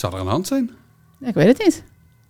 Zou er aan de hand zijn? Ja, ik weet het niet.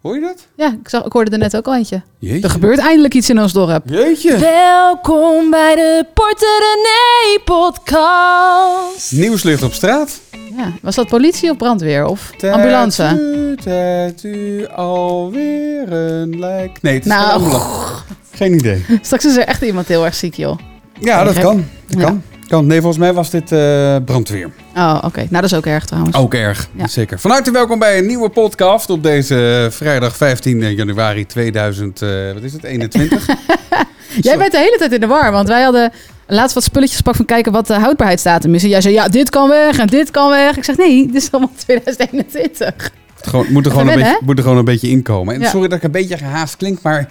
Hoor je dat? Ja, ik, zag, ik hoorde er net ook al eentje. Jeetje. Er gebeurt eindelijk iets in ons dorp. Jeetje. Welkom bij de Porter René podcast. Nieuwslicht op straat. Ja, was dat politie of brandweer of ambulance? Tattoo, tattoo, alweer een lijk. Nee, het is Nou, geen ambulance. Geen idee. Straks is er echt iemand heel erg ziek, joh. Ja, dat kan. Dat Ja. kan. Kan. Nee, volgens mij was dit eh, brandweer. Oh, oké. Nou, dat is ook erg trouwens. Ook erg, Ja. zeker. Van harte welkom bij een nieuwe podcast op deze vrijdag 15 januari 2000, eh, wat is het, 21? Jij bent de hele tijd in de war, want wij hadden laatst wat spulletjes gepakt van kijken wat de houdbaarheidsdatum is. En jij zei, ja, dit kan weg en dit kan weg. Ik zeg, nee, dit is allemaal 2021. Gewoon, moet, er gewoon een beetje, moet er gewoon een beetje inkomen. En Ja. sorry dat ik een beetje gehaast klink, maar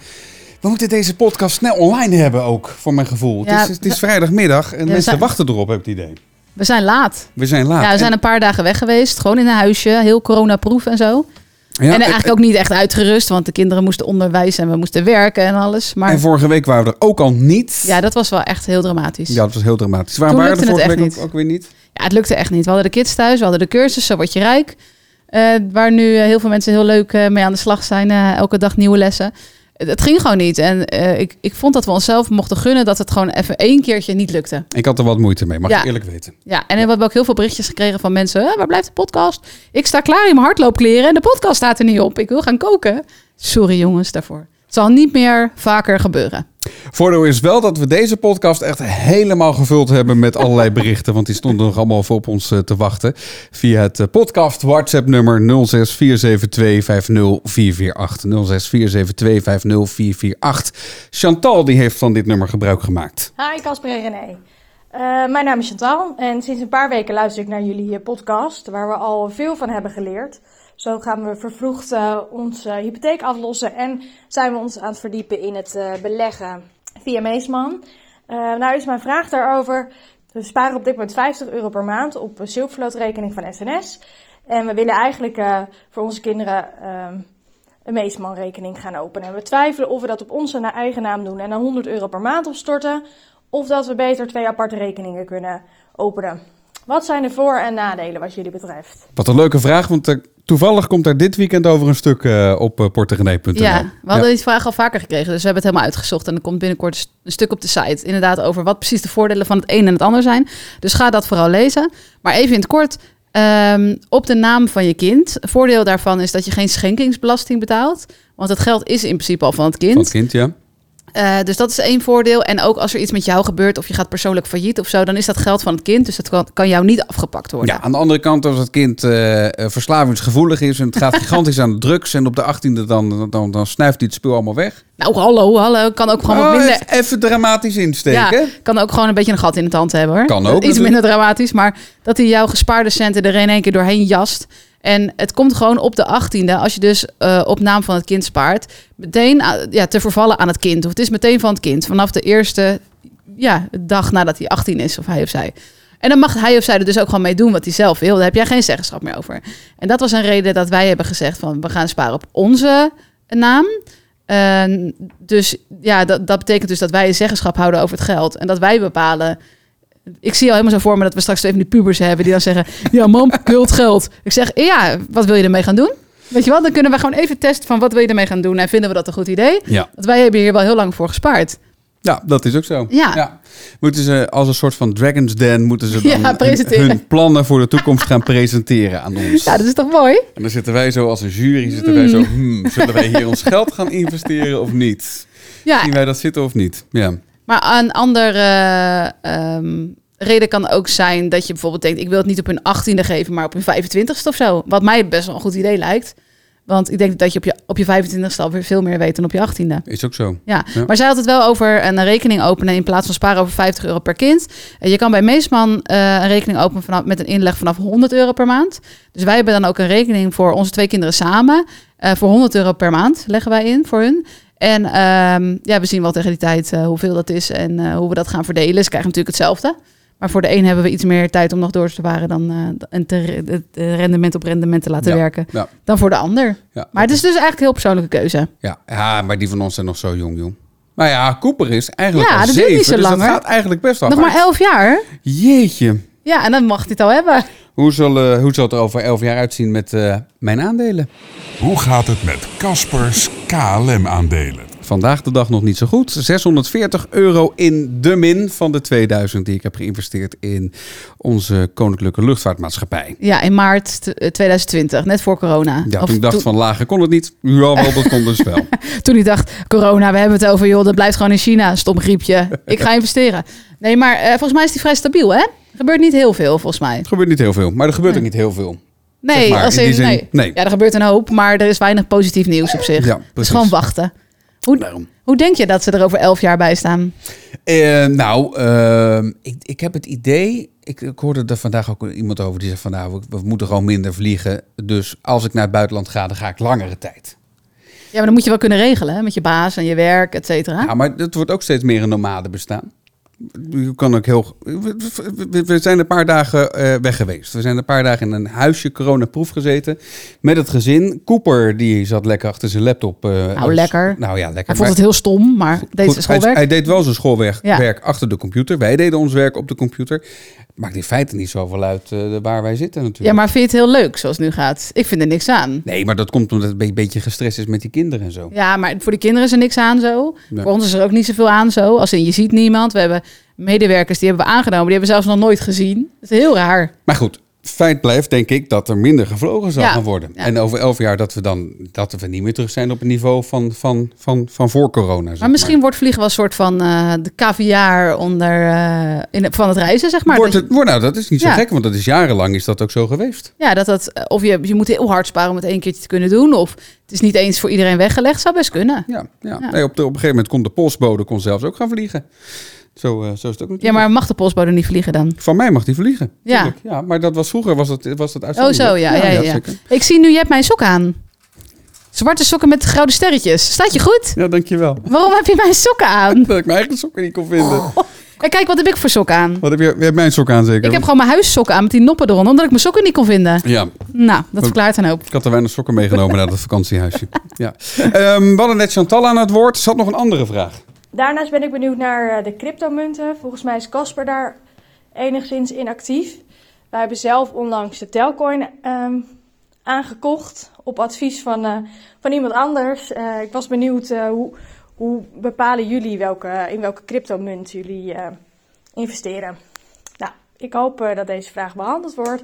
we moeten deze podcast snel online hebben ook, voor mijn gevoel. Ja, het, is, het is vrijdagmiddag en mensen zijn- wachten erop, heb ik het idee. We zijn laat. We zijn laat. Ja, we En- zijn een paar dagen weg geweest. Gewoon in een huisje, heel coronaproof en zo. ja, en en- eigenlijk ook niet echt uitgerust, want de kinderen moesten onderwijs en we moesten werken en alles. Maar En vorige week waren we er ook al niet. ja, dat was wel echt heel dramatisch. Ja, dat was heel dramatisch. Waar Toen waren we vorige week ook, weer niet? Ja, het lukte echt niet. We hadden de kids thuis, we hadden de cursus, zo word je rijk. Eh, waar nu eh, heel veel mensen heel leuk eh, mee aan de slag zijn. elke dag nieuwe lessen. Het, ging gewoon niet. En eh, ik, ik vond dat we onszelf mochten gunnen dat het gewoon even één keertje niet lukte. Ik had er wat moeite mee, mag Ja. ik eerlijk weten. Ja, en we hebben ook heel veel berichtjes gekregen van mensen. "Eh, waar blijft de podcast? Ik sta klaar in mijn hardloopkleren en de podcast staat er niet op. Ik wil gaan koken. Sorry jongens daarvoor. Het zal niet meer vaker gebeuren. Voordeel is wel dat we deze podcast echt helemaal gevuld hebben met allerlei berichten. Want die stonden nog allemaal voor op ons eh, te wachten. Via het eh, podcast WhatsApp nummer 0647250448. 0647250448. Chantal die heeft van dit nummer gebruik gemaakt. Hi Casper en René. Eh, mijn naam is Chantal en sinds een paar weken luister ik naar jullie podcast waar we al veel van hebben geleerd. Zo gaan we vervroegd eh, onze hypotheek aflossen en zijn we ons aan het verdiepen in het eh, beleggen via Meesman. Eh, nou is mijn vraag daarover. We sparen op dit moment 50 euro per maand op een Silverfloat-rekening van SNS. En we willen eigenlijk voor onze kinderen ehm, een Meesman-rekening gaan openen. En we twijfelen of we dat op onze eigen naam doen en dan 100 euro per maand opstorten. Of dat we beter twee aparte rekeningen kunnen openen. Wat zijn de voor- en nadelen wat jullie betreft? Wat een leuke vraag, want toevallig komt er dit weekend over een stuk eh, op uh, portegenee.nl. Ja, we hadden die vraag al vaker gekregen. Dus we hebben het helemaal uitgezocht. En er komt binnenkort een stuk op de site. Inderdaad over wat precies de voordelen van het een en het ander zijn. Dus ga dat vooral lezen. Maar even in het kort. ehm, op de naam van je kind. Voordeel daarvan is dat je geen schenkingsbelasting betaalt. Want het geld is in principe al van het kind. Van het kind, ja. Eh, dus dat is één voordeel. En ook als er iets met jou gebeurt of je gaat persoonlijk failliet of zo, dan is dat geld van het kind. Dus dat kan, kan jou niet afgepakt worden. Ja, aan de andere kant, als het kind eh, eh, verslavingsgevoelig is en het gaat gigantisch aan de drugs en op de 18e dan, dan, dan snuift hij het spul allemaal weg. Nou, hallo, hallo. Kan ook gewoon wat Oh, minder. even, even dramatisch insteken. Ja, kan ook gewoon een beetje een gat in het hand hebben hoor. Kan ook, Iets natuurlijk. minder dramatisch, maar dat hij jouw gespaarde centen er in één keer doorheen jast. En het komt gewoon op de 18e, als je dus eh, op naam van het kind spaart, meteen ah, ja, te vervallen aan het kind. Of het is meteen van het kind, vanaf de eerste ja, dag nadat hij 18 is, of hij of zij. En dan mag hij of zij er dus ook gewoon mee doen wat hij zelf wil. Daar heb jij geen zeggenschap meer over. En dat was een reden dat wij hebben gezegd van we gaan sparen op onze naam. Dus ja, dat, dat betekent dus dat wij zeggenschap houden over het geld. En dat wij bepalen. Ik zie al helemaal zo voor me dat we straks even die pubers hebben die dan zeggen: Ja, mam, ik wil het geld. Ik zeg: Ja, wat wil je ermee gaan doen? Weet je wel, dan kunnen we gewoon even testen van wat wil je ermee gaan doen. En vinden we dat een goed idee? Ja. Want wij hebben hier wel heel lang voor gespaard. Ja, dat is ook zo. Ja. Moeten ze als een soort van Dragon's Den, moeten ze dan Ja, hun- plannen voor de toekomst gaan presenteren aan ons. Ja, dat is toch mooi? En dan zitten wij zo als een jury, zitten wij Mm. zo, hmm, zullen wij hier ons geld gaan investeren of niet? Ja, Zien wij dat zitten of niet? Ja. Maar een andere ehm, reden kan ook zijn dat je bijvoorbeeld denkt: ik wil het niet op hun 18e geven, maar op hun 25ste of zo. Wat mij best wel een goed idee lijkt. Want ik denk dat je op je, op je 25ste alweer veel meer weet dan op je 18e. Is ook zo. Ja. Ja. maar zij had het wel over een rekening openen in plaats van sparen over 50 euro per kind. En je kan bij Meesman eh, een rekening openen vanaf, met een inleg vanaf 100 euro per maand. Dus wij hebben dan ook een rekening voor onze twee kinderen samen. eh, voor 100 euro per maand leggen wij in voor hun. En ehm, ja, we zien wel tegen die tijd eh, hoeveel dat is en hoe we dat gaan verdelen. Ze krijgen natuurlijk hetzelfde. Maar voor de een hebben we iets meer tijd om nog door te sparen dan eh, en te, het rendement op rendement te laten Ja, werken. ja. Dan voor de ander. Ja, Maar het is dus eigenlijk een heel persoonlijke keuze. ja. ja, maar die van ons zijn nog zo jong, jong. Maar ja, Cooper is eigenlijk Ja, al dat duurt zeven, niet zo dus lang, dat gaat eigenlijk best wel Nog maar elf jaar. Jeetje. Ja, en dan mag hij het al hebben. Hoe zal, eh, hoe zal het er over elf jaar uitzien met eh, mijn aandelen? Hoe gaat het met Caspers KLM-aandelen? Vandaag de dag nog niet zo goed. 640 euro in de min van de 2000 die ik heb geïnvesteerd in onze Koninklijke Luchtvaartmaatschappij. Ja, in maart t- eh, 2020, net voor corona. Ja, Of toen ik dacht van lager kon het niet. Ja, wel, dat kon dus wel. toen ik dacht, corona, we hebben het over, joh, dat blijft gewoon in China. Stom griepje. Ik ga investeren. Nee, maar eh, volgens mij is die vrij stabiel, hè? Er gebeurt niet heel veel, volgens mij. Er gebeurt niet heel veel, maar er gebeurt ook niet heel veel. Nee, Zeg maar, als in die in, zin, nee. nee. Ja, er gebeurt een hoop, maar er is weinig positief nieuws op zich. Ja, Het is precies. gewoon wachten. Hoe, Daarom. hoe denk je dat ze er over elf jaar bij staan? Eh, nou, eh, ik, ik heb het idee. Ik, ik hoorde er vandaag ook iemand over die zegt van nou, we, we moeten gewoon minder vliegen. Dus als ik naar het buitenland ga, dan ga ik langere tijd. Ja, maar dan moet je wel kunnen regelen, hè? Met je baas en je werk, et cetera. Ja, maar het wordt ook steeds meer een nomade bestaan. Je kan ook heel. We, zijn een paar dagen eh, weg geweest. We zijn een paar dagen in een huisje coronaproef gezeten. Met het gezin. Cooper die zat lekker achter zijn laptop. eh, Nou, als- lekker. Nou ja, lekker. Hij vond het heel stom, maar deed Goed, zijn schoolwerk. Hij, hij deed wel zijn schoolwerk Ja. werk achter de computer. Wij deden ons werk op de computer. Maakt in feite niet zoveel uit eh, waar wij zitten natuurlijk. Ja, maar vind je het heel leuk zoals het nu gaat? Ik vind er niks aan. Nee, maar dat komt omdat het een beetje gestrest is met die kinderen en zo. Ja, maar voor de kinderen is er niks aan zo. Nee. Voor ons is er ook niet zoveel aan zo. Als in, je ziet niemand. We hebben medewerkers die hebben we aangenomen. Die hebben we zelfs nog nooit gezien. Dat is heel raar. Maar goed, feit blijft denk ik dat er minder gevlogen zal Ja, gaan worden. ja. En over elf jaar dat we dan dat we niet meer terug zijn op het niveau van, van, van, van voor corona. zeg Maar misschien wordt vliegen wel een soort van eh, de caviar onder, eh, in, van het reizen, zeg maar. Wordt het, wordt, nou, dat is niet zo gek, want dat is jarenlang is dat ook zo geweest. ja, dat dat, eh, of je, je moet heel hard sparen om het één keertje te kunnen doen. Of het is niet eens voor iedereen weggelegd. Zou best kunnen. Ja, ja. Ja. Nee, op, de, op een gegeven moment kon de postbode kon zelfs ook gaan vliegen. Zo, eh, zo is het ook natuurlijk. Ja, maar mag de postbode niet vliegen dan? Van mij mag die vliegen. Ja. tuurlijk. ja maar dat was vroeger was dat, was dat Oh uitzonderlijk. zo, ja. ja, ja. Ik zie nu, je hebt mijn sok aan. Zwarte sokken met gouden sterretjes. Staat je goed? Ja, dankjewel. Waarom heb je mijn sokken aan? Dat ik mijn eigen sokken niet kon vinden. En kijk, wat heb ik voor sokken aan? Wat heb je? Je hebt mijn sok aan zeker? Ik heb gewoon mijn huissokken aan met die noppen eronder, omdat ik mijn sokken niet kon vinden. Ja, Nou, dat verklaart een hoop. ik had er weinig sokken meegenomen naar dat vakantiehuisje. Ja. Ehm, we hadden net Chantal aan het woord. Ze had nog een andere vraag. Daarnaast ben ik benieuwd naar eh, de cryptomunten. Volgens mij is Casper daar enigszins in actief. Wij hebben zelf onlangs de Telcoin ehm, aangekocht op advies van, eh, van iemand anders. Eh, ik was benieuwd eh, hoe, hoe bepalen jullie welke, in welke cryptomunt jullie eh, investeren. Nou, ik hoop dat deze vraag behandeld wordt.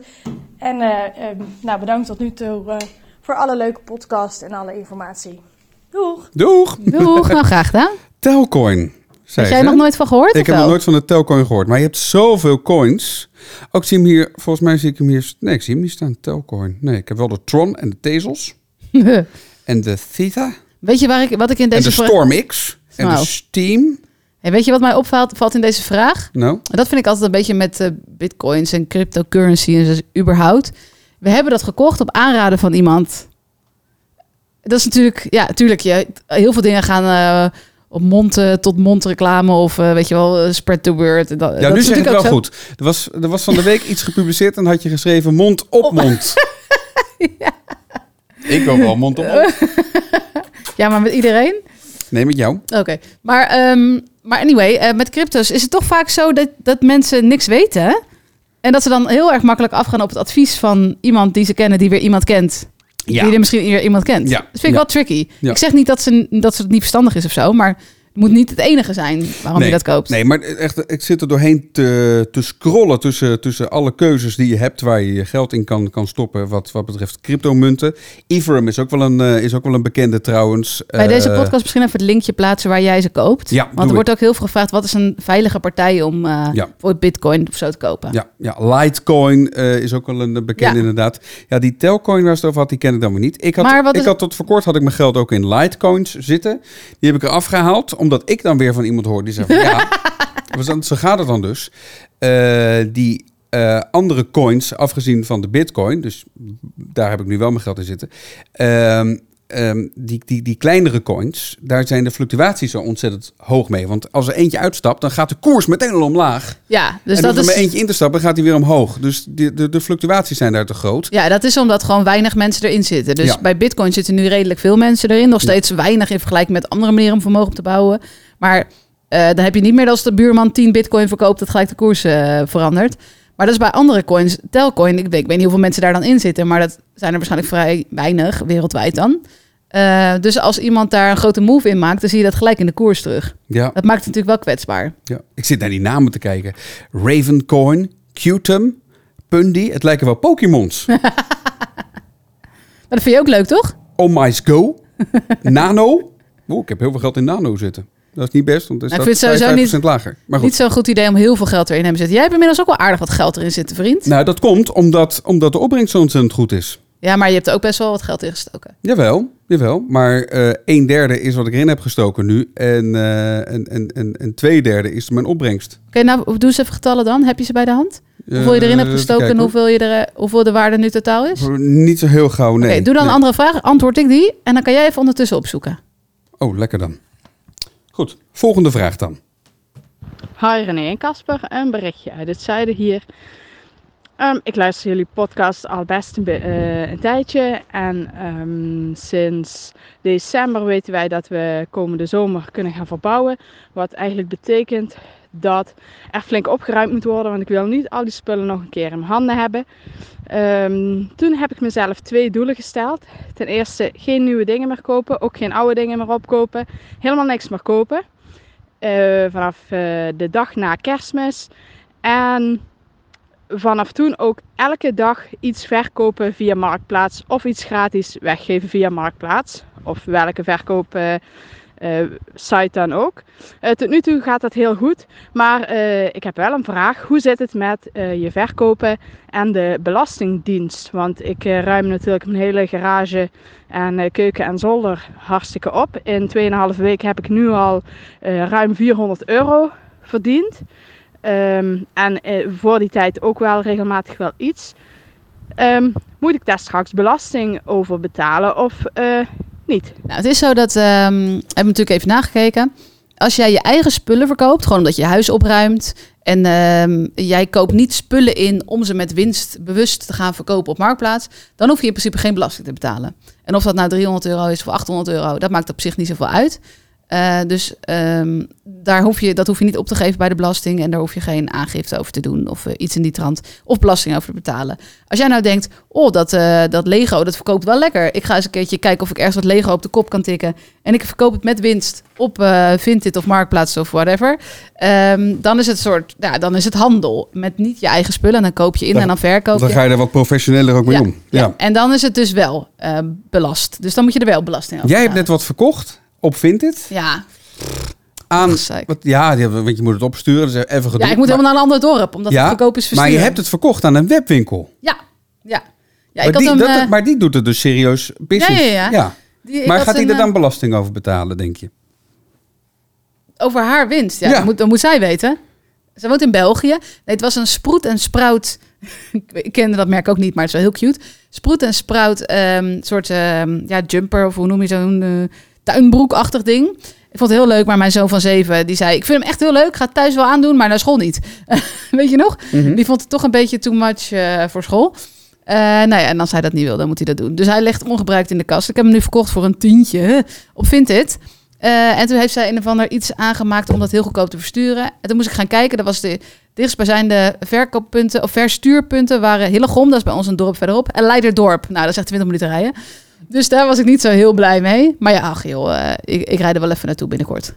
En eh, ehm, nou, bedankt tot nu toe eh, voor alle leuke podcast en alle informatie. Doeg! Doeg! Doeg, nou graag gedaan. Telcoin. Heb jij nog nooit van gehoord? Ik heb nog nooit van de Telcoin gehoord. Maar je hebt zoveel coins. Ook zie hem hier, volgens mij zie ik hem hier. Nee, ik zie hem niet staan. Telcoin. Nee, ik heb wel de Tron en de Tezos. En de Theta. weet je waar ik, wat ik in En deze de vraag... Storm-X. En de Steam. Hey, weet je wat mij opvalt valt in deze vraag? Nou, En dat vind ik altijd een beetje met eh, bitcoins en cryptocurrency en zo überhaupt. We hebben dat gekocht op aanraden van iemand. Dat is natuurlijk, ja, natuurlijk. Je, heel veel dingen gaan eh, op mond eh, tot mond reclame of eh, weet je wel, eh, spread the word. Dat, ja, dat nu is zeg ik wel zo. goed. Er was, er was van de week iets gepubliceerd en had je geschreven mond op mond. Ik wil wel mond op mond. Ja, maar met iedereen? Nee, met jou. Oké. Maar, ehm, maar anyway, eh, met crypto's is het toch vaak zo dat, dat mensen niks weten. hè? En dat ze dan heel erg makkelijk afgaan op het advies van iemand die ze kennen, die weer iemand kent. Ja. Die er misschien iemand kent. Ja. Dat vind ik Ja. wel tricky. Ik zeg niet dat ze, dat ze het niet verstandig is of zo, maar het moet niet het enige zijn waarom nee, je dat koopt. Nee, maar echt, ik zit er doorheen te, te scrollen tussen, tussen alle keuzes die je hebt waar je je geld in kan, kan stoppen wat, wat betreft cryptomunten. Ethereum is ook wel een, eh, is ook wel een bekende trouwens. Bij deze Eh, podcast misschien even het linkje plaatsen waar jij ze koopt. Ja, Want er wordt ook heel veel gevraagd, wat is een veilige partij om eh Ja. voor bitcoin of zo te kopen? Ja, ja, Litecoin is ook wel een bekende Ja. inderdaad. Ja, die Telcoin waar ze het over had, die ken ik dan weer niet. Ik had, Maar wat ik is- had tot voor kort had ik mijn geld ook in Litecoins zitten. Die heb ik eraf gehaald, omdat ik dan weer van iemand hoorde die zei van ja, dan- zo gaat het dan dus. Eh, die eh, andere coins, afgezien van de bitcoin, dus daar heb ik nu wel mijn geld in zitten. Ehm, die, die, die kleinere coins, daar zijn de fluctuaties zo ontzettend hoog mee. Want als er eentje uitstapt, dan gaat de koers meteen al omlaag. Ja, dus en dat er is... maar eentje in te stappen, gaat hij weer omhoog. Dus de, de, de fluctuaties zijn daar te groot. Ja, dat is omdat gewoon weinig mensen erin zitten. Dus Ja. bij Bitcoin zitten nu redelijk veel mensen erin. Nog steeds weinig in vergelijking met andere manieren om vermogen op te bouwen. Maar eh, dan heb je niet meer dat als de buurman 10 Bitcoin verkoopt, dat gelijk de koers eh, verandert. Maar dat is bij andere coins. Telcoin, ik weet, ik weet niet hoeveel mensen daar dan in zitten, maar dat zijn er waarschijnlijk vrij weinig wereldwijd dan. Eh, dus als iemand daar een grote move in maakt, dan zie je dat gelijk in de koers terug. Ja, Dat maakt het natuurlijk wel kwetsbaar. ja. Ik zit naar die namen te kijken. Ravencoin, Qtum, Pundi. Het lijken wel Pokémons. Maar dat vind je ook leuk, toch? Oh My Go, Nano. Oeh, ik heb heel veel geld in Nano zitten. Dat is niet best, want Ik is vind het sowieso 55% lager. Maar goed. Niet zo'n goed idee om heel veel geld erin te hebben zitten. Jij hebt inmiddels ook wel aardig wat geld erin zitten, vriend. Nou, dat komt omdat, omdat de opbrengst zo ontzettend goed is. Ja, maar je hebt er ook best wel wat geld in gestoken. Jawel, jawel. Maar eh een derde is wat ik erin heb gestoken nu. En, eh en, en, en, en twee derde is mijn opbrengst. Oké, nou doe eens even getallen dan. Heb je ze bij de hand? Hoeveel je erin Eh, hebt gestoken en hoeveel, je er, hoeveel de waarde nu totaal is? Niet zo heel gauw, nee. doe dan een andere vraag. Antwoord ik die. En dan kan jij even ondertussen opzoeken. Oh, lekker dan. Goed, volgende vraag dan. Hi René en Casper, een berichtje uit het zuiden hier. Ehm, ik luister jullie podcast al best een, eh, tijdje en ehm, sinds december weten wij dat we komende zomer kunnen gaan verbouwen. Wat eigenlijk betekent dat er flink opgeruimd moet worden, want ik wil niet al die spullen nog een keer in mijn handen hebben. Ehm, toen heb ik mezelf twee doelen gesteld. Ten eerste geen nieuwe dingen meer kopen, ook geen oude dingen meer opkopen, helemaal niks meer kopen. Eh, vanaf eh, de dag na kerstmis. En vanaf toen ook elke dag iets verkopen via Marktplaats of iets gratis weggeven via Marktplaats. Of welke verkoop site dan ook. Eh, tot nu toe gaat dat heel goed. Maar eh, ik heb wel een vraag. Hoe zit het met eh, je verkopen en de belastingdienst? Want ik eh, ruim natuurlijk mijn hele garage en eh, keuken en zolder hartstikke op. In 2,5 weken heb ik nu al eh, ruim 400 euro verdiend. Ehm, en eh, voor die tijd ook wel regelmatig wel iets. Ehm, moet ik daar straks belasting over betalen of eh, niet? Nou, het is zo dat, we hebben natuurlijk even nagekeken. Als jij je eigen spullen verkoopt, gewoon omdat je je huis opruimt. En ehm, jij koopt niet spullen in om ze met winst bewust te gaan verkopen op Marktplaats. Dan hoef je in principe geen belasting te betalen. En of dat nou 300 euro is of 800 euro, dat maakt op zich niet zoveel uit. Eh, dus ehm, daar hoef je, dat hoef je niet op te geven bij de belasting. En daar hoef je geen aangifte over te doen of eh, iets in die trant. Of belasting over te betalen. Als jij nou denkt, oh, dat, eh, dat Lego, dat verkoopt wel lekker. Ik ga eens een keertje kijken of ik ergens wat Lego op de kop kan tikken. En ik verkoop het met winst op eh Vinted of Marktplaats of whatever. Ehm, dan is het soort, ja, dan is het handel. Met niet je eigen spullen. En dan koop je in Dan- en dan verkoop Dan je. ga je er wat professioneler ook mee ja, om. ja. Ja. En dan is het dus wel belast. Dus dan moet je er wel belasting over Jij hebt net wat verkocht op Vinted. Ja, Aan, wat, ja, want je moet het opsturen. Dus even gedoe. ja, ik moet Maar- helemaal naar een ander dorp. Omdat ja, het verkoop is maar versturen. je hebt het verkocht aan een webwinkel. Ja, ja. ja maar, ik had die, hem, dat, eh, maar die doet het dus serieus business. Ja, ja, ja. die- Maar gaat hij er dan eh, belasting over betalen, denk je? Over haar winst. Ja. Dat, moet, dat moet zij weten. Ze woont in België. Nee, het was een sproet en sprout. ik kende dat merk ook niet, maar het is wel heel cute. Sproet en sprout, ehm, soort ehm, ja, jumper of hoe noem je zo'n eh, tuinbroekachtig ding. Ik vond het heel leuk, maar mijn zoon van zeven, die zei... ik vind hem echt heel leuk, ga het thuis wel aandoen, maar naar school niet. Weet je nog? Mhm. Die vond het toch een beetje too much eh, voor school. Eh nou ja, en als hij dat niet wil, dan moet hij dat doen. Dus hij ligt ongebruikt in de kast. Ik heb hem nu verkocht voor een tientje op Vinted. Eh, en toen heeft zij een of ander iets aangemaakt om dat heel goedkoop te versturen. En toen moest ik gaan kijken. Dat was de dichtstbijzijnde verkooppunten of verstuurpunten waren Hillegom, dat is bij ons een dorp verderop, en Leiderdorp. Nou, dat is echt 20 minuten rijden. Dus daar was ik niet zo heel blij mee. Maar ja, ach joh, eh, ik, ik rijd er wel even naartoe binnenkort.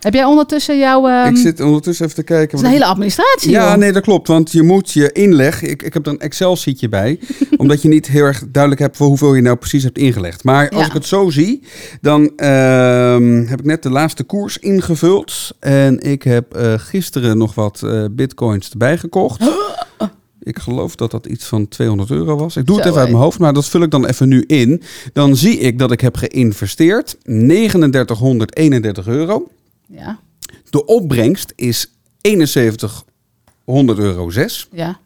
Heb jij ondertussen jouw... ehm, ik zit ondertussen even te kijken. Het is een hele administratie, Ja, joh. nee, dat klopt. Want je moet je inleg. Ik, ik heb er een Excel-sheetje bij. omdat je niet heel erg duidelijk hebt voor hoeveel je nou precies hebt ingelegd. Maar als Ja. ik het zo zie, dan ehm, heb ik net de laatste koers ingevuld. En ik heb eh, gisteren nog wat eh, bitcoins erbij gekocht. Ik geloof dat dat iets van 200 euro was. Ik doe het even uit mijn hoofd, maar dat vul ik dan even nu in. Dan zie ik dat ik heb geïnvesteerd 3931 euro. Ja, De opbrengst is 7100 euro 6. ja.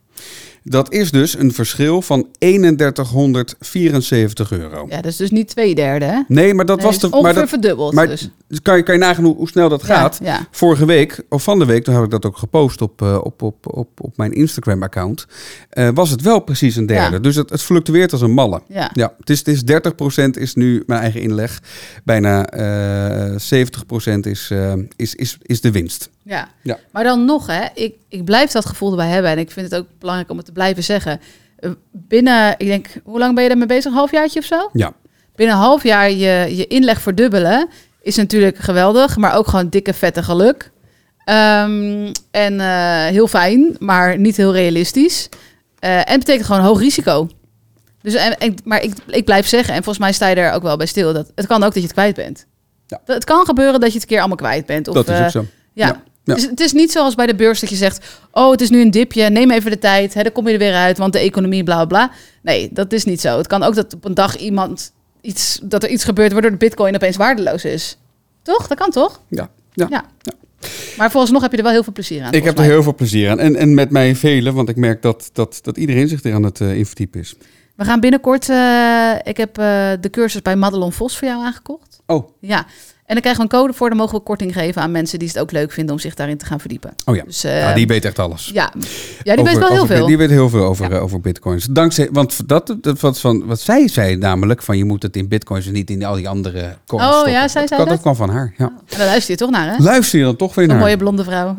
Dat is dus een verschil van 3174 euro. ja, dat is dus niet twee derde, hè? Nee, maar dat Nee, was is ongeveer Maar, dat, verdubbeld. maar dus. kan, je, kan je nagaan hoe, hoe snel dat gaat? Ja. Vorige week, of van de week, toen heb ik dat ook gepost op, eh, op, op, op, op mijn Instagram-account. eh, was het wel precies een derde. Ja. Dus het, het fluctueert als een malle. Ja. Ja, het is, het is 30% is nu mijn eigen inleg. Bijna eh 70% is, is, is, is de winst. Ja. Ja. maar dan nog, hè, ik, ik blijf dat gevoel erbij hebben. En ik vind het ook belangrijk om het te blijven zeggen. Eh, Binnen, ik denk, hoe lang ben je daarmee bezig? Een halfjaartje of zo? Ja. Binnen een half jaar je, je inleg verdubbelen is natuurlijk geweldig. Maar ook gewoon dikke vette geluk. Ehm, en eh, heel fijn, maar niet heel realistisch. Eh, en betekent gewoon hoog risico. Dus, en, en- maar ik, ik blijf zeggen, en volgens mij sta je er ook wel bij stil, dat het kan ook dat je het kwijt bent. Ja. Dat- Het kan gebeuren dat je het een keer allemaal kwijt bent. Of, dat is ook zo. ja. Ja, ja. Dus het is niet zoals bij de beurs dat je zegt: Oh, het is nu een dipje, neem even de tijd, hè, dan kom je er weer uit, want de economie, bla bla. Nee, dat is niet zo. Het kan ook dat op een dag iemand iets, dat er iets gebeurt waardoor de Bitcoin opeens waardeloos is. Toch? Dat kan toch? Ja. Ja. Ja. Maar vooralsnog heb je er wel heel veel plezier aan. Ik heb er heel veel plezier aan. En, en met mij velen, want ik merk dat, dat, dat iedereen zich er aan het uh, inverdiepen is. We gaan binnenkort. eh, ik heb eh, de cursus bij Madelon Vos voor jou aangekocht. Oh, Ja. En dan krijgen we een code voor. Dan mogen we korting geven aan mensen die het ook leuk vinden om zich daarin te gaan verdiepen. oh ja. Dus, eh, ja, die weet echt alles. ja. ja, die weet wel heel over- veel. Die weet heel veel over, over bitcoins. Dankzij, want dat, dat wat, van, wat zij zei namelijk, van je moet het in bitcoins en niet in al die andere coins Oh, stoppen. ja, zij dat, zei dat? dat kwam van haar, ja. En daar luister je toch naar, hè? Luister je dan toch weer Een naar? mooie blonde vrouw.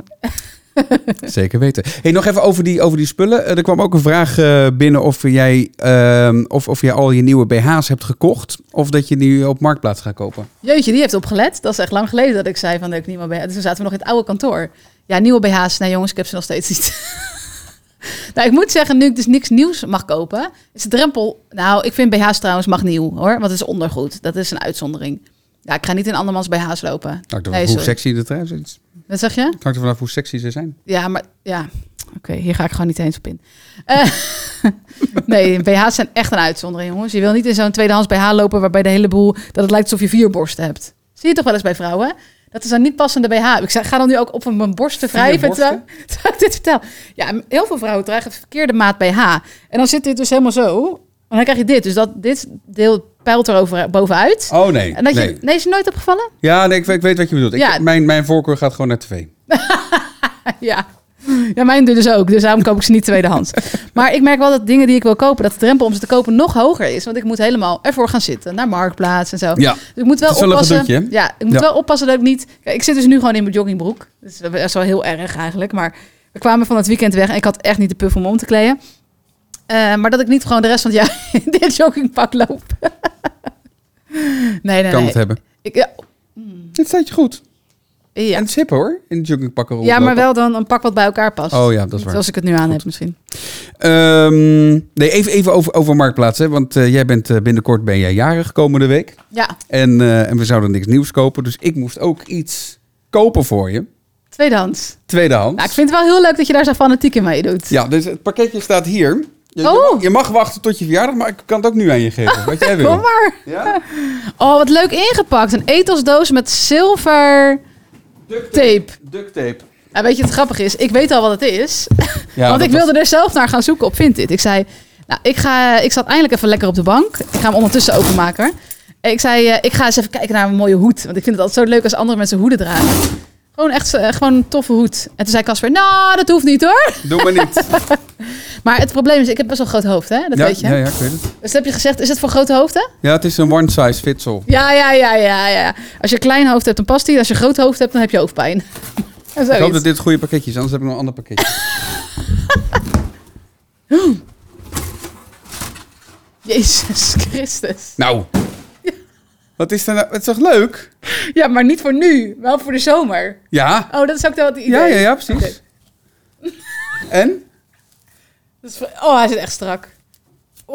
Zeker weten. Hey, nog even over die, over die spullen. Eh, Er kwam ook een vraag eh, binnen of jij, ehm, of, of jij al je nieuwe BH's hebt gekocht. Of dat je die op Marktplaats gaat kopen. Jeetje, die heeft opgelet. Dat is echt lang geleden dat ik zei van dat ik niet meer BH. Dus toen zaten we nog in het oude kantoor. Ja, nieuwe BH's. Nee jongens, ik heb ze nog steeds niet. nou, ik moet zeggen, nu ik dus niks nieuws mag kopen, is de drempel... Nou, ik vind BH's trouwens mag nieuw hoor, want het is ondergoed. Dat is een uitzondering. Ja, ik ga niet in andermans BH's lopen. Nee, vanaf hoe sorry. sexy de trui is. Wat zeg je? Hangt er vanaf hoe sexy ze zijn. Ja, maar ja, oké, hier ga ik gewoon niet eens op in. Eh, nee, BH's zijn echt een uitzondering, jongens. Je wil niet in zo'n tweedehands BH lopen waarbij de hele boel dat het lijkt alsof je vier borsten hebt. Zie je toch wel eens bij vrouwen? Dat is een niet passende BH. Ik ga dan nu ook op mijn borsten wrijven terwijl ik dit vertel. Ja, heel veel vrouwen dragen het verkeerde maat BH. En dan zit dit dus helemaal zo. En dan krijg je dit. Dus dat dit deel pijlt er over, bovenuit. Oh nee. En dat je, nee. is je nooit opgevallen? Ja, nee, ik, weet- ik weet wat je bedoelt. Ik, Ja. mijn, mijn voorkeur gaat gewoon naar tv. Ja. Ja, mijn dus ook. Dus daarom koop ik ze niet tweedehands. maar ik merk wel dat dingen die ik wil kopen, dat de drempel om ze te kopen nog hoger is. Want ik moet helemaal ervoor gaan zitten. Naar Marktplaats en zo. Ja. Dus ik moet wel oppassen. gedoetje, ja, ik moet Ja. wel oppassen dat ik niet. Kijk, ik zit dus nu gewoon in mijn joggingbroek. Dat is wel heel erg eigenlijk. Maar we kwamen van het weekend weg en ik had echt niet de puff om om te kleden. Eh, maar dat ik niet gewoon de rest van het jaar in dit joggingpak loop. nee, nee, kan nee. het hebben. Ik, ja, Dit staat je goed. ja. En het is hip hoor, in de joggingpakken ja, maar wel dan een pak wat bij elkaar past. Oh ja, dat is waar. Zoals ik het nu aan heb misschien. Ehm, nee, even, even over, over Marktplaats. Hè, want eh, jij bent eh, binnenkort ben jij jarig komende week. Ja, En, en we zouden niks nieuws kopen. Dus ik moest ook iets kopen voor je. tweedehands. Tweedehands. Nou, ik vind het wel heel leuk dat je daar zo fanatiek in mee doet. Ja, dus het pakketje staat hier. Je, je Oh. mag, je mag wachten tot je verjaardag, maar ik kan het ook nu aan je geven. Wat jij wil. Kom maar. Ja? Oh, wat leuk ingepakt. Een etelsdoos met zilver Duct tape. Duct tape. En weet je wat grappig is? Ik weet al wat het is. Ja, want ik wilde er zelf naar gaan zoeken op Vinted. Ik zei, nou, ik, ga, ik zat eindelijk even lekker op de bank. Ik ga hem ondertussen openmaken. En ik zei, eh, ik ga eens even kijken naar een mooie hoed. Want ik vind het altijd zo leuk als andere mensen hoeden dragen. Gewoon echt eh, gewoon een toffe hoed. En toen zei Casper, nou, dat hoeft niet hoor. Doe maar niet. Maar het probleem is, ik heb best wel een groot hoofd, hè? Dat ja, weet je. ja, ja, ik weet het. Dus heb je gezegd, is het voor grote hoofden? Ja, het is een one size fits all. Ja, ja, ja, ja, ja. Als je een klein hoofd hebt, dan past die. Als je een groot hoofd hebt, dan heb je hoofdpijn. Ik hoop dat dit het goede pakketje is, anders heb ik nog een ander pakketje. Jezus Christus. nou. Wat is er nou? Het is toch leuk? Ja, maar niet voor nu. Wel voor de zomer. Ja. Oh, dat is ook wel het idee. Ja, ja, ja, precies. En? Dat is voor- Oh, hij zit echt strak.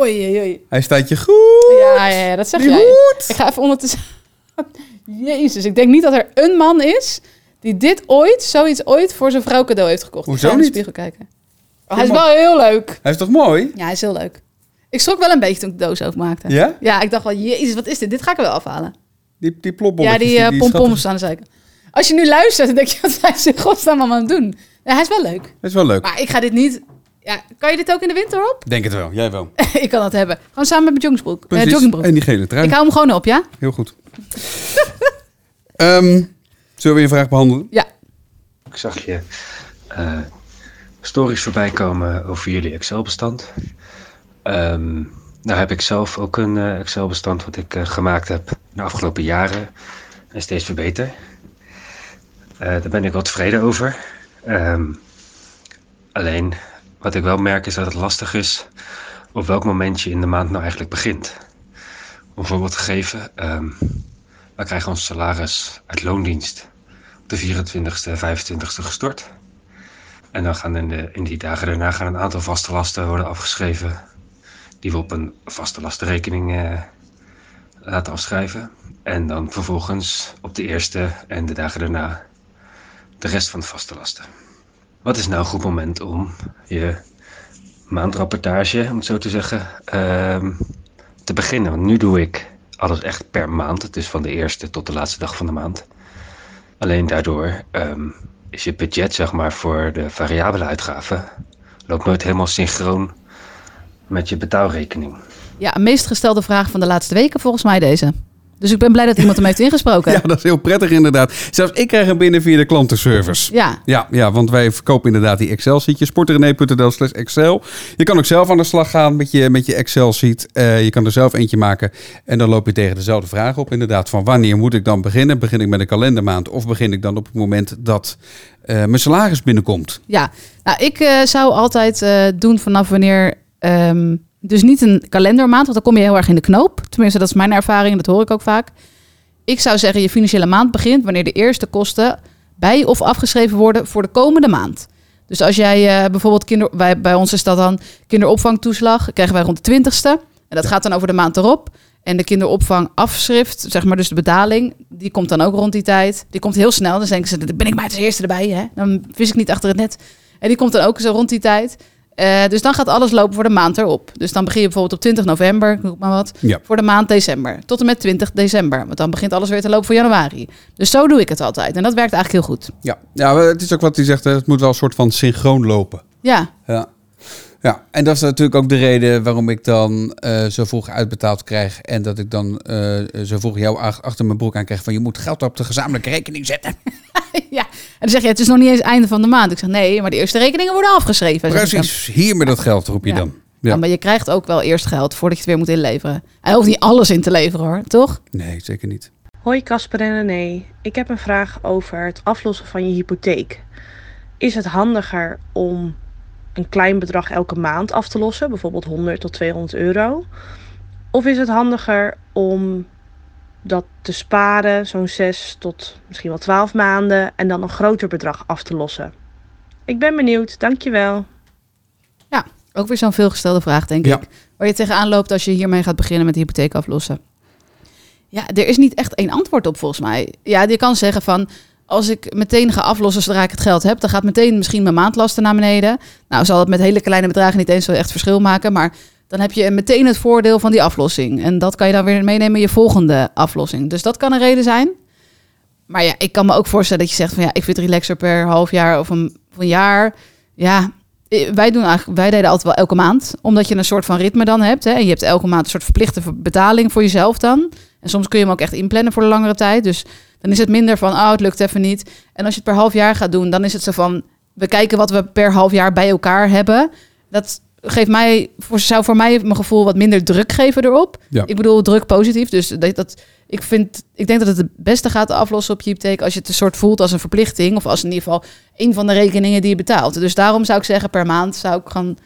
Oei, oei, oei. Hij staat je goed. Ja, ja, ja, dat zeg Die jij. hoed. Ik ga even ondertussen... Jezus, ik denk niet dat er een man is die dit ooit, zoiets ooit voor zijn vrouw cadeau heeft gekocht. Hoezo ik ga in de spiegel kijken. Oh, hij is wel heel leuk. Hij is toch mooi? Ja, hij is heel leuk. Ik schrok wel een beetje toen ik de doos openmaakte. Ja? Ja, ik dacht wel, jezus, wat is dit? Dit ga ik er wel afhalen. Die, die Ja, die, eh, pompoms schattig- aan de zijkant. Als je nu luistert, dan denk je, wat zijn ze in godsnaam allemaal aan het doen? Ja, hij is wel leuk. Dat is wel leuk. Maar ik ga dit niet... Ja, kan je dit ook in de winter op? Denk het wel. Jij wel. ik kan dat hebben. Gewoon samen met mijn joggingbroek. Eh, Precies. joggingbroek. En die gele trui. Ik hou hem gewoon op, ja? Heel goed. Ehm, zullen we je vraag behandelen? Ja. Ik zag je eh, stories voorbij komen over jullie Excel-bestand. Ehm, nou heb ik zelf ook een eh, Excel-bestand wat ik eh, gemaakt heb de afgelopen jaren en steeds verbeter. Eh, daar ben ik wel tevreden over. Ehm, alleen, wat ik wel merk is dat het lastig is op welk moment je in de maand nou eigenlijk begint. Om voorbeeld te geven, ehm wij krijgen ons salaris uit loondienst op de 24ste en 25ste gestort. En dan gaan in, de, in die dagen daarna gaan een aantal vaste lasten worden afgeschreven. Die we op een vaste lastenrekening eh, laten afschrijven. En dan vervolgens op de eerste en de dagen daarna de rest van de vaste lasten. Wat is nou een goed moment om je maandrapportage, om het zo te zeggen, ehm, te beginnen? Want nu doe ik alles echt per maand, dus van de eerste tot de laatste dag van de maand. Alleen daardoor ehm, is je budget, zeg maar, voor de variabele uitgaven loopt nooit helemaal synchroon met je betaalrekening. Ja, meest gestelde vraag van de laatste weken volgens mij deze. Dus ik ben blij dat iemand hem heeft ingesproken. Ja, dat is heel prettig inderdaad. Zelfs ik krijg hem binnen via de klantenservice. Ja. Ja, ja, want wij verkopen inderdaad die Excel-sheetjes. sportrenee.nl slash Excel. Je kan ook zelf aan de slag gaan met je, met je Excel-sheet. Eh, je kan er zelf eentje maken. En dan loop je tegen dezelfde vraag op. Inderdaad, van wanneer moet ik dan beginnen? Begin ik met een kalendermaand? Of begin ik dan op het moment dat eh, mijn salaris binnenkomt? Ja, nou, ik eh, zou altijd doen vanaf wanneer. Ehm, dus niet een kalendermaand, want dan kom je heel erg in de knoop. Tenminste, dat is mijn ervaring, dat hoor ik ook vaak. Ik zou zeggen, je financiële maand begint wanneer de eerste kosten bij of afgeschreven worden voor de komende maand. Dus als jij eh, bijvoorbeeld kinder, bij, bij ons is dat dan kinderopvangtoeslag, krijgen wij rond de 20ste. En dat gaat dan over de maand erop. En de kinderopvangafschrift, zeg maar dus de betaling, die komt dan ook rond die tijd. Die komt heel snel. Dan denken ze, dan ben ik maar als eerste erbij. Hè? Dan vis ik niet achter het net. En die komt dan ook zo rond die tijd. Eh, dus dan gaat alles lopen voor de maand erop. Dus dan begin je bijvoorbeeld op 20 november, ik noem maar wat, Ja. voor de maand december. Tot en met 20 december. Want dan begint alles weer te lopen voor januari. Dus zo doe ik het altijd. En dat werkt eigenlijk heel goed. Ja, ja het is ook wat hij zegt. Het moet wel een soort van synchroon lopen. Ja, Ja. Ja, en dat is natuurlijk ook de reden waarom ik dan eh, zo vroeg uitbetaald krijg. En dat ik dan eh, zo vroeg jou ach- achter mijn broek aan krijg van je moet geld op de gezamenlijke rekening zetten. ja. En dan zeg je, het is nog niet eens einde van de maand. Ik zeg, nee, maar de eerste rekeningen worden afgeschreven. Precies, hier met dat geld roep je Ja. dan. Ja. Ja. maar je krijgt ook wel eerst geld voordat je het weer moet inleveren. Hij hoeft niet alles in te leveren hoor, toch? Nee, zeker niet. Hoi Casper en René. Ik heb een vraag over het aflossen van je hypotheek. Is het handiger om een klein bedrag elke maand af te lossen, bijvoorbeeld 100 tot 200 euro? Of is het handiger om dat te sparen, zo'n 6 tot misschien wel 12 maanden, en dan een groter bedrag af te lossen? Ik ben benieuwd, dankjewel. Ja, ook weer zo'n veelgestelde vraag, denk Ja. ik. Waar je tegenaan loopt als je hiermee gaat beginnen met de hypotheek aflossen. Ja, er is niet echt één antwoord op volgens mij. Ja, je kan zeggen van, als ik meteen ga aflossen zodra ik het geld heb, dan gaat meteen misschien mijn maandlasten naar beneden. Nou, zal het met hele kleine bedragen niet eens zo echt verschil maken, maar dan heb je meteen het voordeel van die aflossing. En dat kan je dan weer meenemen in je volgende aflossing. Dus dat kan een reden zijn. Maar ja, ik kan me ook voorstellen dat je zegt van ja, ik vind relaxer per half jaar of een, of een jaar. Ja, wij, doen eigenlijk, wij deden altijd wel elke maand. Omdat je een soort van ritme dan hebt. Hè? En je hebt elke maand een soort verplichte ver- betaling voor jezelf dan. En soms kun je hem ook echt inplannen voor de langere tijd. Dus dan is het minder van, oh, het lukt even niet. En als je het per half jaar gaat doen, dan is het zo van... we kijken wat we per half jaar bij elkaar hebben. Dat geeft mij, voor, zou voor mij mijn gevoel wat minder druk geven erop. Ja. Ik bedoel druk positief. Dus dat, dat, ik, vind, ik denk dat het het beste gaat aflossen op je hypotheek... als je het een soort voelt als een verplichting... of als in ieder geval een van de rekeningen die je betaalt. Dus daarom zou ik zeggen, per maand zou ik gewoon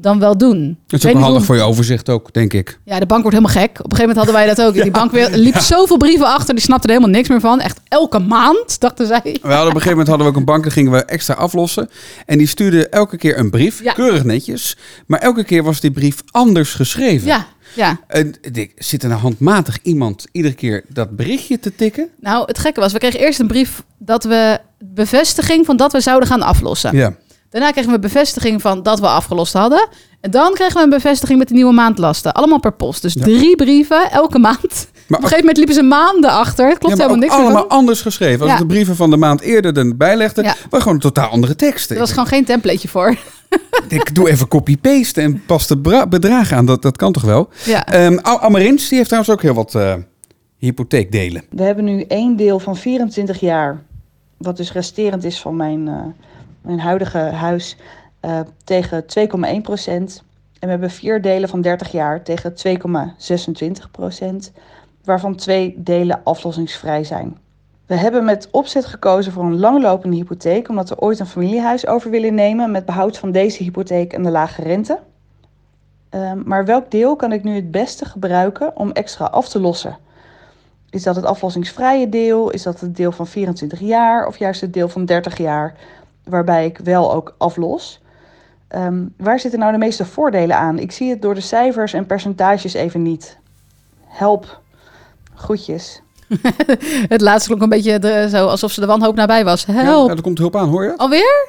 dan wel doen. Het is ook handig hoe- voor je overzicht ook, denk ik. ja, de bank wordt helemaal gek. Op een gegeven moment hadden wij dat ook. Die bank weer, liep zoveel brieven achter, die snapten er helemaal niks meer van. Echt elke maand, dachten zij. We hadden op een gegeven moment hadden we ook een bank, daar gingen we extra aflossen. En die stuurde elke keer een brief, Ja. keurig netjes. Maar elke keer was die brief anders geschreven. Ja, ja. En zit er nou handmatig iemand iedere keer dat berichtje te tikken? Nou, het gekke was, we kregen eerst een brief dat we bevestiging van dat we zouden gaan aflossen. Ja. Daarna kregen we bevestiging van dat we afgelost hadden. En dan kregen we een bevestiging met de nieuwe maandlasten. Allemaal per post. Dus Ja. drie brieven elke maand. Op een gegeven moment liepen ze maanden achter. Het klopt ja, maar helemaal niks allemaal van. anders geschreven. Als Ja. de brieven van de maand eerder erbij legde, Ja. waren gewoon totaal andere teksten. Er was gewoon geen templateje voor. Ik denk, doe even copy-paste en pas de bedragen aan. Dat, dat kan toch wel? Ja. Ehm Al- Amarins, die heeft trouwens ook heel wat eh hypotheekdelen. We hebben nu één deel van 24 jaar, wat dus resterend is van mijn, eh, mijn huidige huis, eh, tegen 2,1 procent. En we hebben vier delen van 30 jaar tegen 2,26 procent, waarvan twee delen aflossingsvrij zijn. We hebben met opzet gekozen voor een langlopende hypotheek, omdat we ooit een familiehuis over willen nemen met behoud van deze hypotheek en de lage rente. Ehm, maar welk deel kan ik nu het beste gebruiken om extra af te lossen? Is dat het aflossingsvrije deel? Is dat het deel van 24 jaar of juist het deel van 30 jaar, waarbij ik wel ook aflos? Ehm, waar zitten nou de meeste voordelen aan? Ik zie het door de cijfers en percentages even niet. Help. Groetjes. Het laatste klonk een beetje de, zo alsof ze de wanhoop nabij was. Ja, Help. er komt hulp aan, hoor je? Alweer?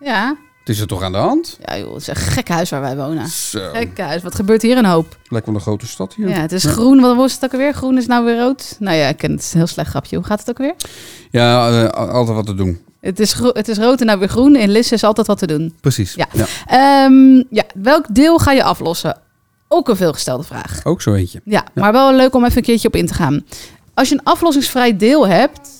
Ja. Het is er toch aan de hand? Ja joh, het is een gek huis waar wij wonen. Zo. Gek huis. Wat gebeurt hier een hoop? Lijkt wel een grote stad hier. Ja, het is groen. Wat was het ook alweer? Groen is nou weer rood. Nou ja, ik ken het. Het is een heel slecht grapje. Hoe gaat het ook weer? Ja, eh, altijd wat te doen. Het is, het is rood en nou weer groen. In Lisse is altijd wat te doen. Precies. Ja. Ja. Ehm, ja, welk deel ga je aflossen? Ook een veelgestelde vraag. Ook zo eentje. Ja, maar wel leuk om even een keertje op in te gaan. Als je een aflossingsvrij deel hebt.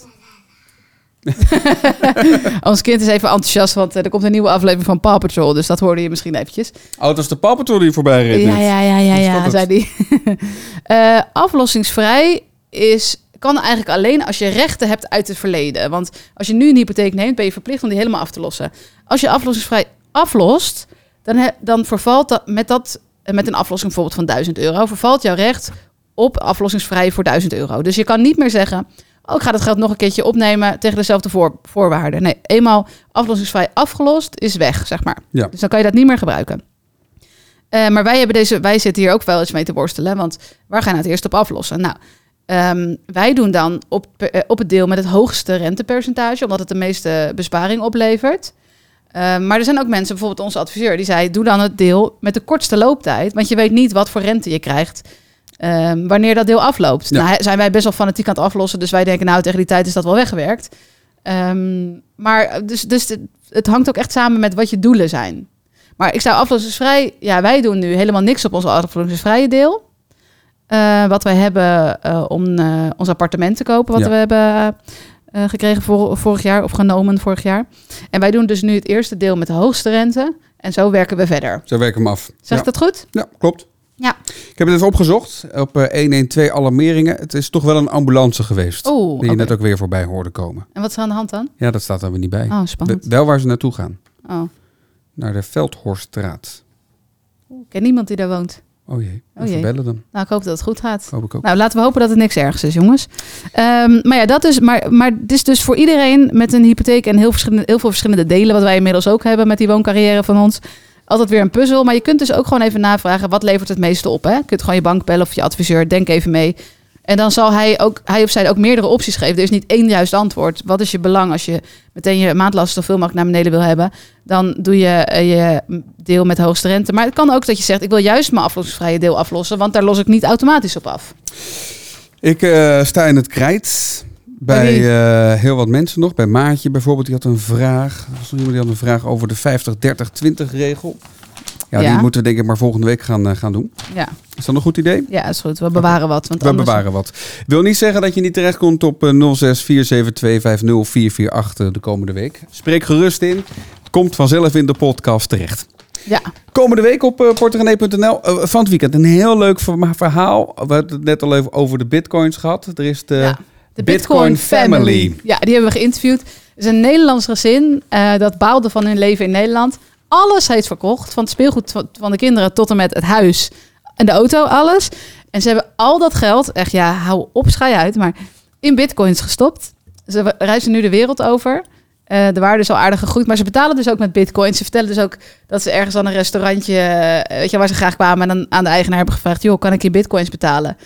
Ons kind is even enthousiast, want eh, er komt een nieuwe aflevering van Paw Patrol. Dus dat hoorde je misschien eventjes. Oh, is de Paw Patrol die voorbij reed Ja, ja, ja, ja, ja, zei die. Eh, aflossingsvrij is, kan eigenlijk alleen als je rechten hebt uit het verleden. Want als je nu een hypotheek neemt, ben je verplicht om die helemaal af te lossen. Als je aflossingsvrij aflost, dan, he- dan vervalt dat met, dat eh, met een aflossing bijvoorbeeld van 1000 euro, vervalt jouw recht op aflossingsvrij voor 1000 euro. Dus je kan niet meer zeggen, oh, ik ga dat geld nog een keertje opnemen tegen dezelfde voor, voorwaarden. Nee, eenmaal aflossingsvrij afgelost is weg, zeg maar. Ja. Dus dan kan je dat niet meer gebruiken. Eh, maar wij, hebben deze, wij zitten hier ook wel eens mee te worstelen. Want waar ga je nou het eerst op aflossen? Nou, ehm, wij doen dan op, eh, op het deel met het hoogste rentepercentage, omdat het de meeste besparing oplevert. Ehm, maar er zijn ook mensen, bijvoorbeeld onze adviseur, die zei: doe dan het deel met de kortste looptijd. Want je weet niet wat voor rente je krijgt. ehm, wanneer dat deel afloopt. Ja. Nou, zijn wij best wel fanatiek aan het aflossen. Dus wij denken, nou, tegen die tijd is dat wel weggewerkt. Maar dus, dus het, het hangt ook echt samen met wat je doelen zijn. Maar ik zou aflossingsvrij... Ja, wij doen nu helemaal niks op ons aflossingsvrije deel. Eh, wat wij hebben eh, om eh, ons appartement te kopen. Wat Ja. we hebben gekregen vor- vorig jaar. Of genomen vorig jaar. En wij doen dus nu het eerste deel met de hoogste rente. En zo werken we verder. Zo werken we hem af. Zeg ja. ik dat goed? Ja, klopt. Ja. Ik heb het even opgezocht op eh, 112 alarmeringen. Het is toch wel een ambulance geweest. Oeh, die je net ook weer voorbij hoorde komen. En wat is er aan de hand dan? Ja, dat staat er weer niet bij. Oh, spannend. We- wel waar ze naartoe gaan. Oh. Naar de Veldhorststraat. Ik ken niemand die daar woont. Oh jee, Oh jee. bellen dan. Nou, ik hoop dat het goed gaat. Hoop ik ook. Nou, laten we hopen dat het niks ergs is, jongens. Ehm, maar ja, dat is. Maar, maar het is dus voor iedereen met een hypotheek en heel, verschillende, heel veel verschillende delen, wat wij inmiddels ook hebben met die wooncarrière van ons. Altijd weer een puzzel. Maar je kunt dus ook gewoon even navragen: wat levert het meeste op? Hè? Je kunt gewoon je bank bellen of je adviseur. Denk even mee. En dan zal hij, ook, hij of zij ook meerdere opties geven. Er is niet één juist antwoord. Wat is je belang als je meteen je maandlast zoveel mogelijk naar beneden wil hebben? Dan doe je eh, je deel met de hoogste rente. Maar het kan ook dat je zegt: ik wil juist mijn aflossingsvrije deel aflossen, want daar los ik niet automatisch op af. Ik eh, sta in het krijt. Bij eh, heel wat mensen nog. Bij Maatje bijvoorbeeld, die had een vraag. Die had een vraag over de 50-30-20 regel. Ja, Ja. die moeten we denk ik maar volgende week gaan, eh, gaan doen. Ja, Is dat een goed idee? ja is goed. We bewaren wat. Want We anders... bewaren wat. Wil niet zeggen dat je niet terechtkomt op eh, 0647250448 de komende week. Spreek gerust in. Komt vanzelf in de podcast terecht. Ja, Komende week op uh, eh, van het weekend. Een heel leuk verhaal. We hebben het net al even over de bitcoins gehad. Er is de, ja. de Bitcoin Bitcoin, Family. Family. Ja, die hebben we geïnterviewd. Het is een Nederlands gezin eh, dat baalde van hun leven in Nederland. Alles heeft verkocht. Van het speelgoed van- de kinderen tot en met het huis en de auto, alles. En ze hebben al dat geld, echt ja, hou op, schij uit, maar in bitcoins gestopt. Ze reizen nu de wereld over. Eh, de waarde is al aardig gegroeid, maar ze betalen dus ook met bitcoins. Ze vertellen dus ook dat ze ergens aan een restaurantje, eh, weet je, waar ze graag kwamen, en dan aan de eigenaar hebben gevraagd, joh, kan ik je bitcoins betalen?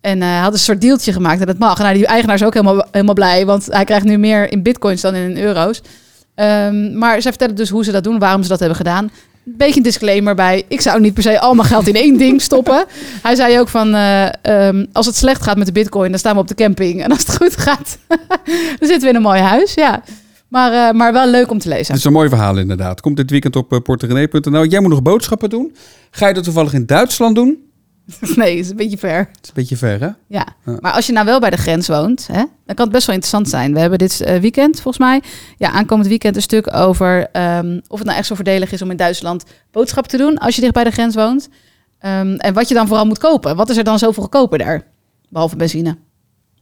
En eh, hij had een soort deeltje gemaakt en dat mag. Nou, die eigenaar is ook helemaal, helemaal blij, want hij krijgt nu meer in bitcoins dan in euro's. Ehm, maar zij vertellen dus hoe ze dat doen, waarom ze dat hebben gedaan. Een beetje een disclaimer bij. Ik zou niet per se al mijn geld in één ding stoppen. Hij zei ook van, eh, ehm, als het slecht gaat met de bitcoin, dan staan we op de camping. En als het goed gaat, dan zitten we in een mooi huis. Ja. Maar, eh, maar wel leuk om te lezen. Het is een mooi verhaal inderdaad. Komt dit weekend op uh, porterenee.nl. Jij moet nog boodschappen doen. Ga je dat toevallig in Duitsland doen? Nee, het is een beetje ver. Het is een beetje ver, hè? Ja, Ja. maar als je nou wel bij de grens woont, hè, dan kan het best wel interessant zijn. We hebben dit eh, weekend, volgens mij, ja, aankomend weekend een stuk over ehm, of het nou echt zo voordelig is om in Duitsland boodschappen te doen als je dicht bij de grens woont. Ehm, en wat je dan vooral moet kopen. Wat is er dan zoveel goedkoper daar? Behalve benzine.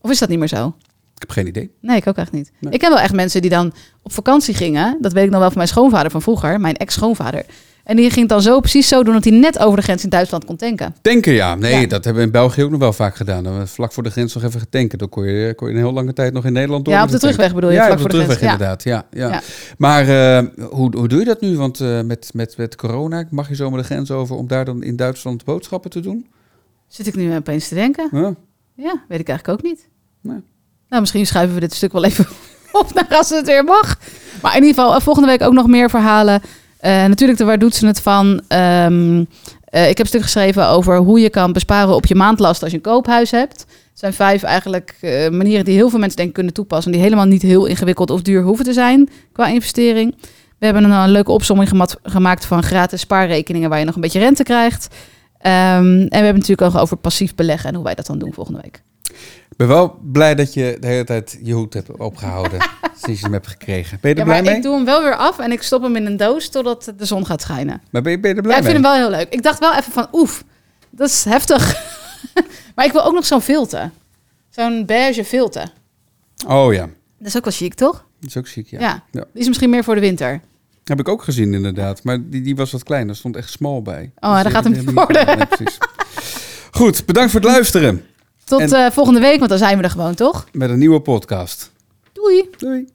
Of is dat niet meer zo? Ik heb geen idee. Nee, ik ook echt niet. Nee. Ik ken wel echt mensen die dan op vakantie gingen. Dat weet ik nog wel van mijn schoonvader van vroeger, mijn ex-schoonvader. En die ging dan zo precies zo doen dat hij net over de grens in Duitsland kon tanken. Tanken, ja. Nee, Ja. dat hebben we in België ook nog wel vaak gedaan. Dan we vlak voor de grens nog even getanken. Dan kon je, kon je een heel lange tijd nog in Nederland door. Ja, op de terugweg bedoel je, Ja, vlak op voor de de terugweg grens, inderdaad. Ja, ja. Ja. Maar eh, hoe, hoe doe je dat nu? Want eh, met, met, met corona mag je zomaar de grens over om daar dan in Duitsland boodschappen te doen? Zit ik nu opeens te denken? Ja. Ja, weet ik eigenlijk ook niet. Nee. Nou, misschien schuiven we dit stuk wel even op naar als het weer mag. Maar in ieder geval, eh, volgende week ook nog meer verhalen. Eh, natuurlijk, de waar doet ze het van? Ehm, eh, ik heb een stuk geschreven over hoe je kan besparen op je maandlast als je een koophuis hebt. Het zijn vijf eigenlijk eh, manieren die heel veel mensen denk kunnen toepassen. Die helemaal niet heel ingewikkeld of duur hoeven te zijn qua investering. We hebben een, een leuke opsomming gemaakt van gratis spaarrekeningen waar je nog een beetje rente krijgt. Ehm, en we hebben natuurlijk ook over passief beleggen en hoe wij dat dan doen volgende week. Ik ben wel blij dat je de hele tijd je hoed hebt opgehouden sinds je hem hebt gekregen. Ben je er Ja, blij maar mee? ik doe hem wel weer af en ik stop hem in een doos totdat de zon gaat schijnen. Maar ben je, ben je er blij Ja, ik mee? vind hem wel heel leuk. Ik dacht wel even van, oef, dat is heftig. maar ik wil ook nog zo'n filter. Zo'n beige filter. Oh ja, Dat is ook wel chic, toch? dat is ook ziek, ja. Ja. Ja. Die is misschien meer voor de winter. Heb ik ook gezien inderdaad. Maar die, die was wat kleiner. Er stond echt small bij. Oh, Dus die gaat hem niet worden. Nee. Goed, bedankt voor het luisteren. Tot En- eh, volgende week, want dan zijn we er gewoon, toch? Met een nieuwe podcast. Doei! Doei.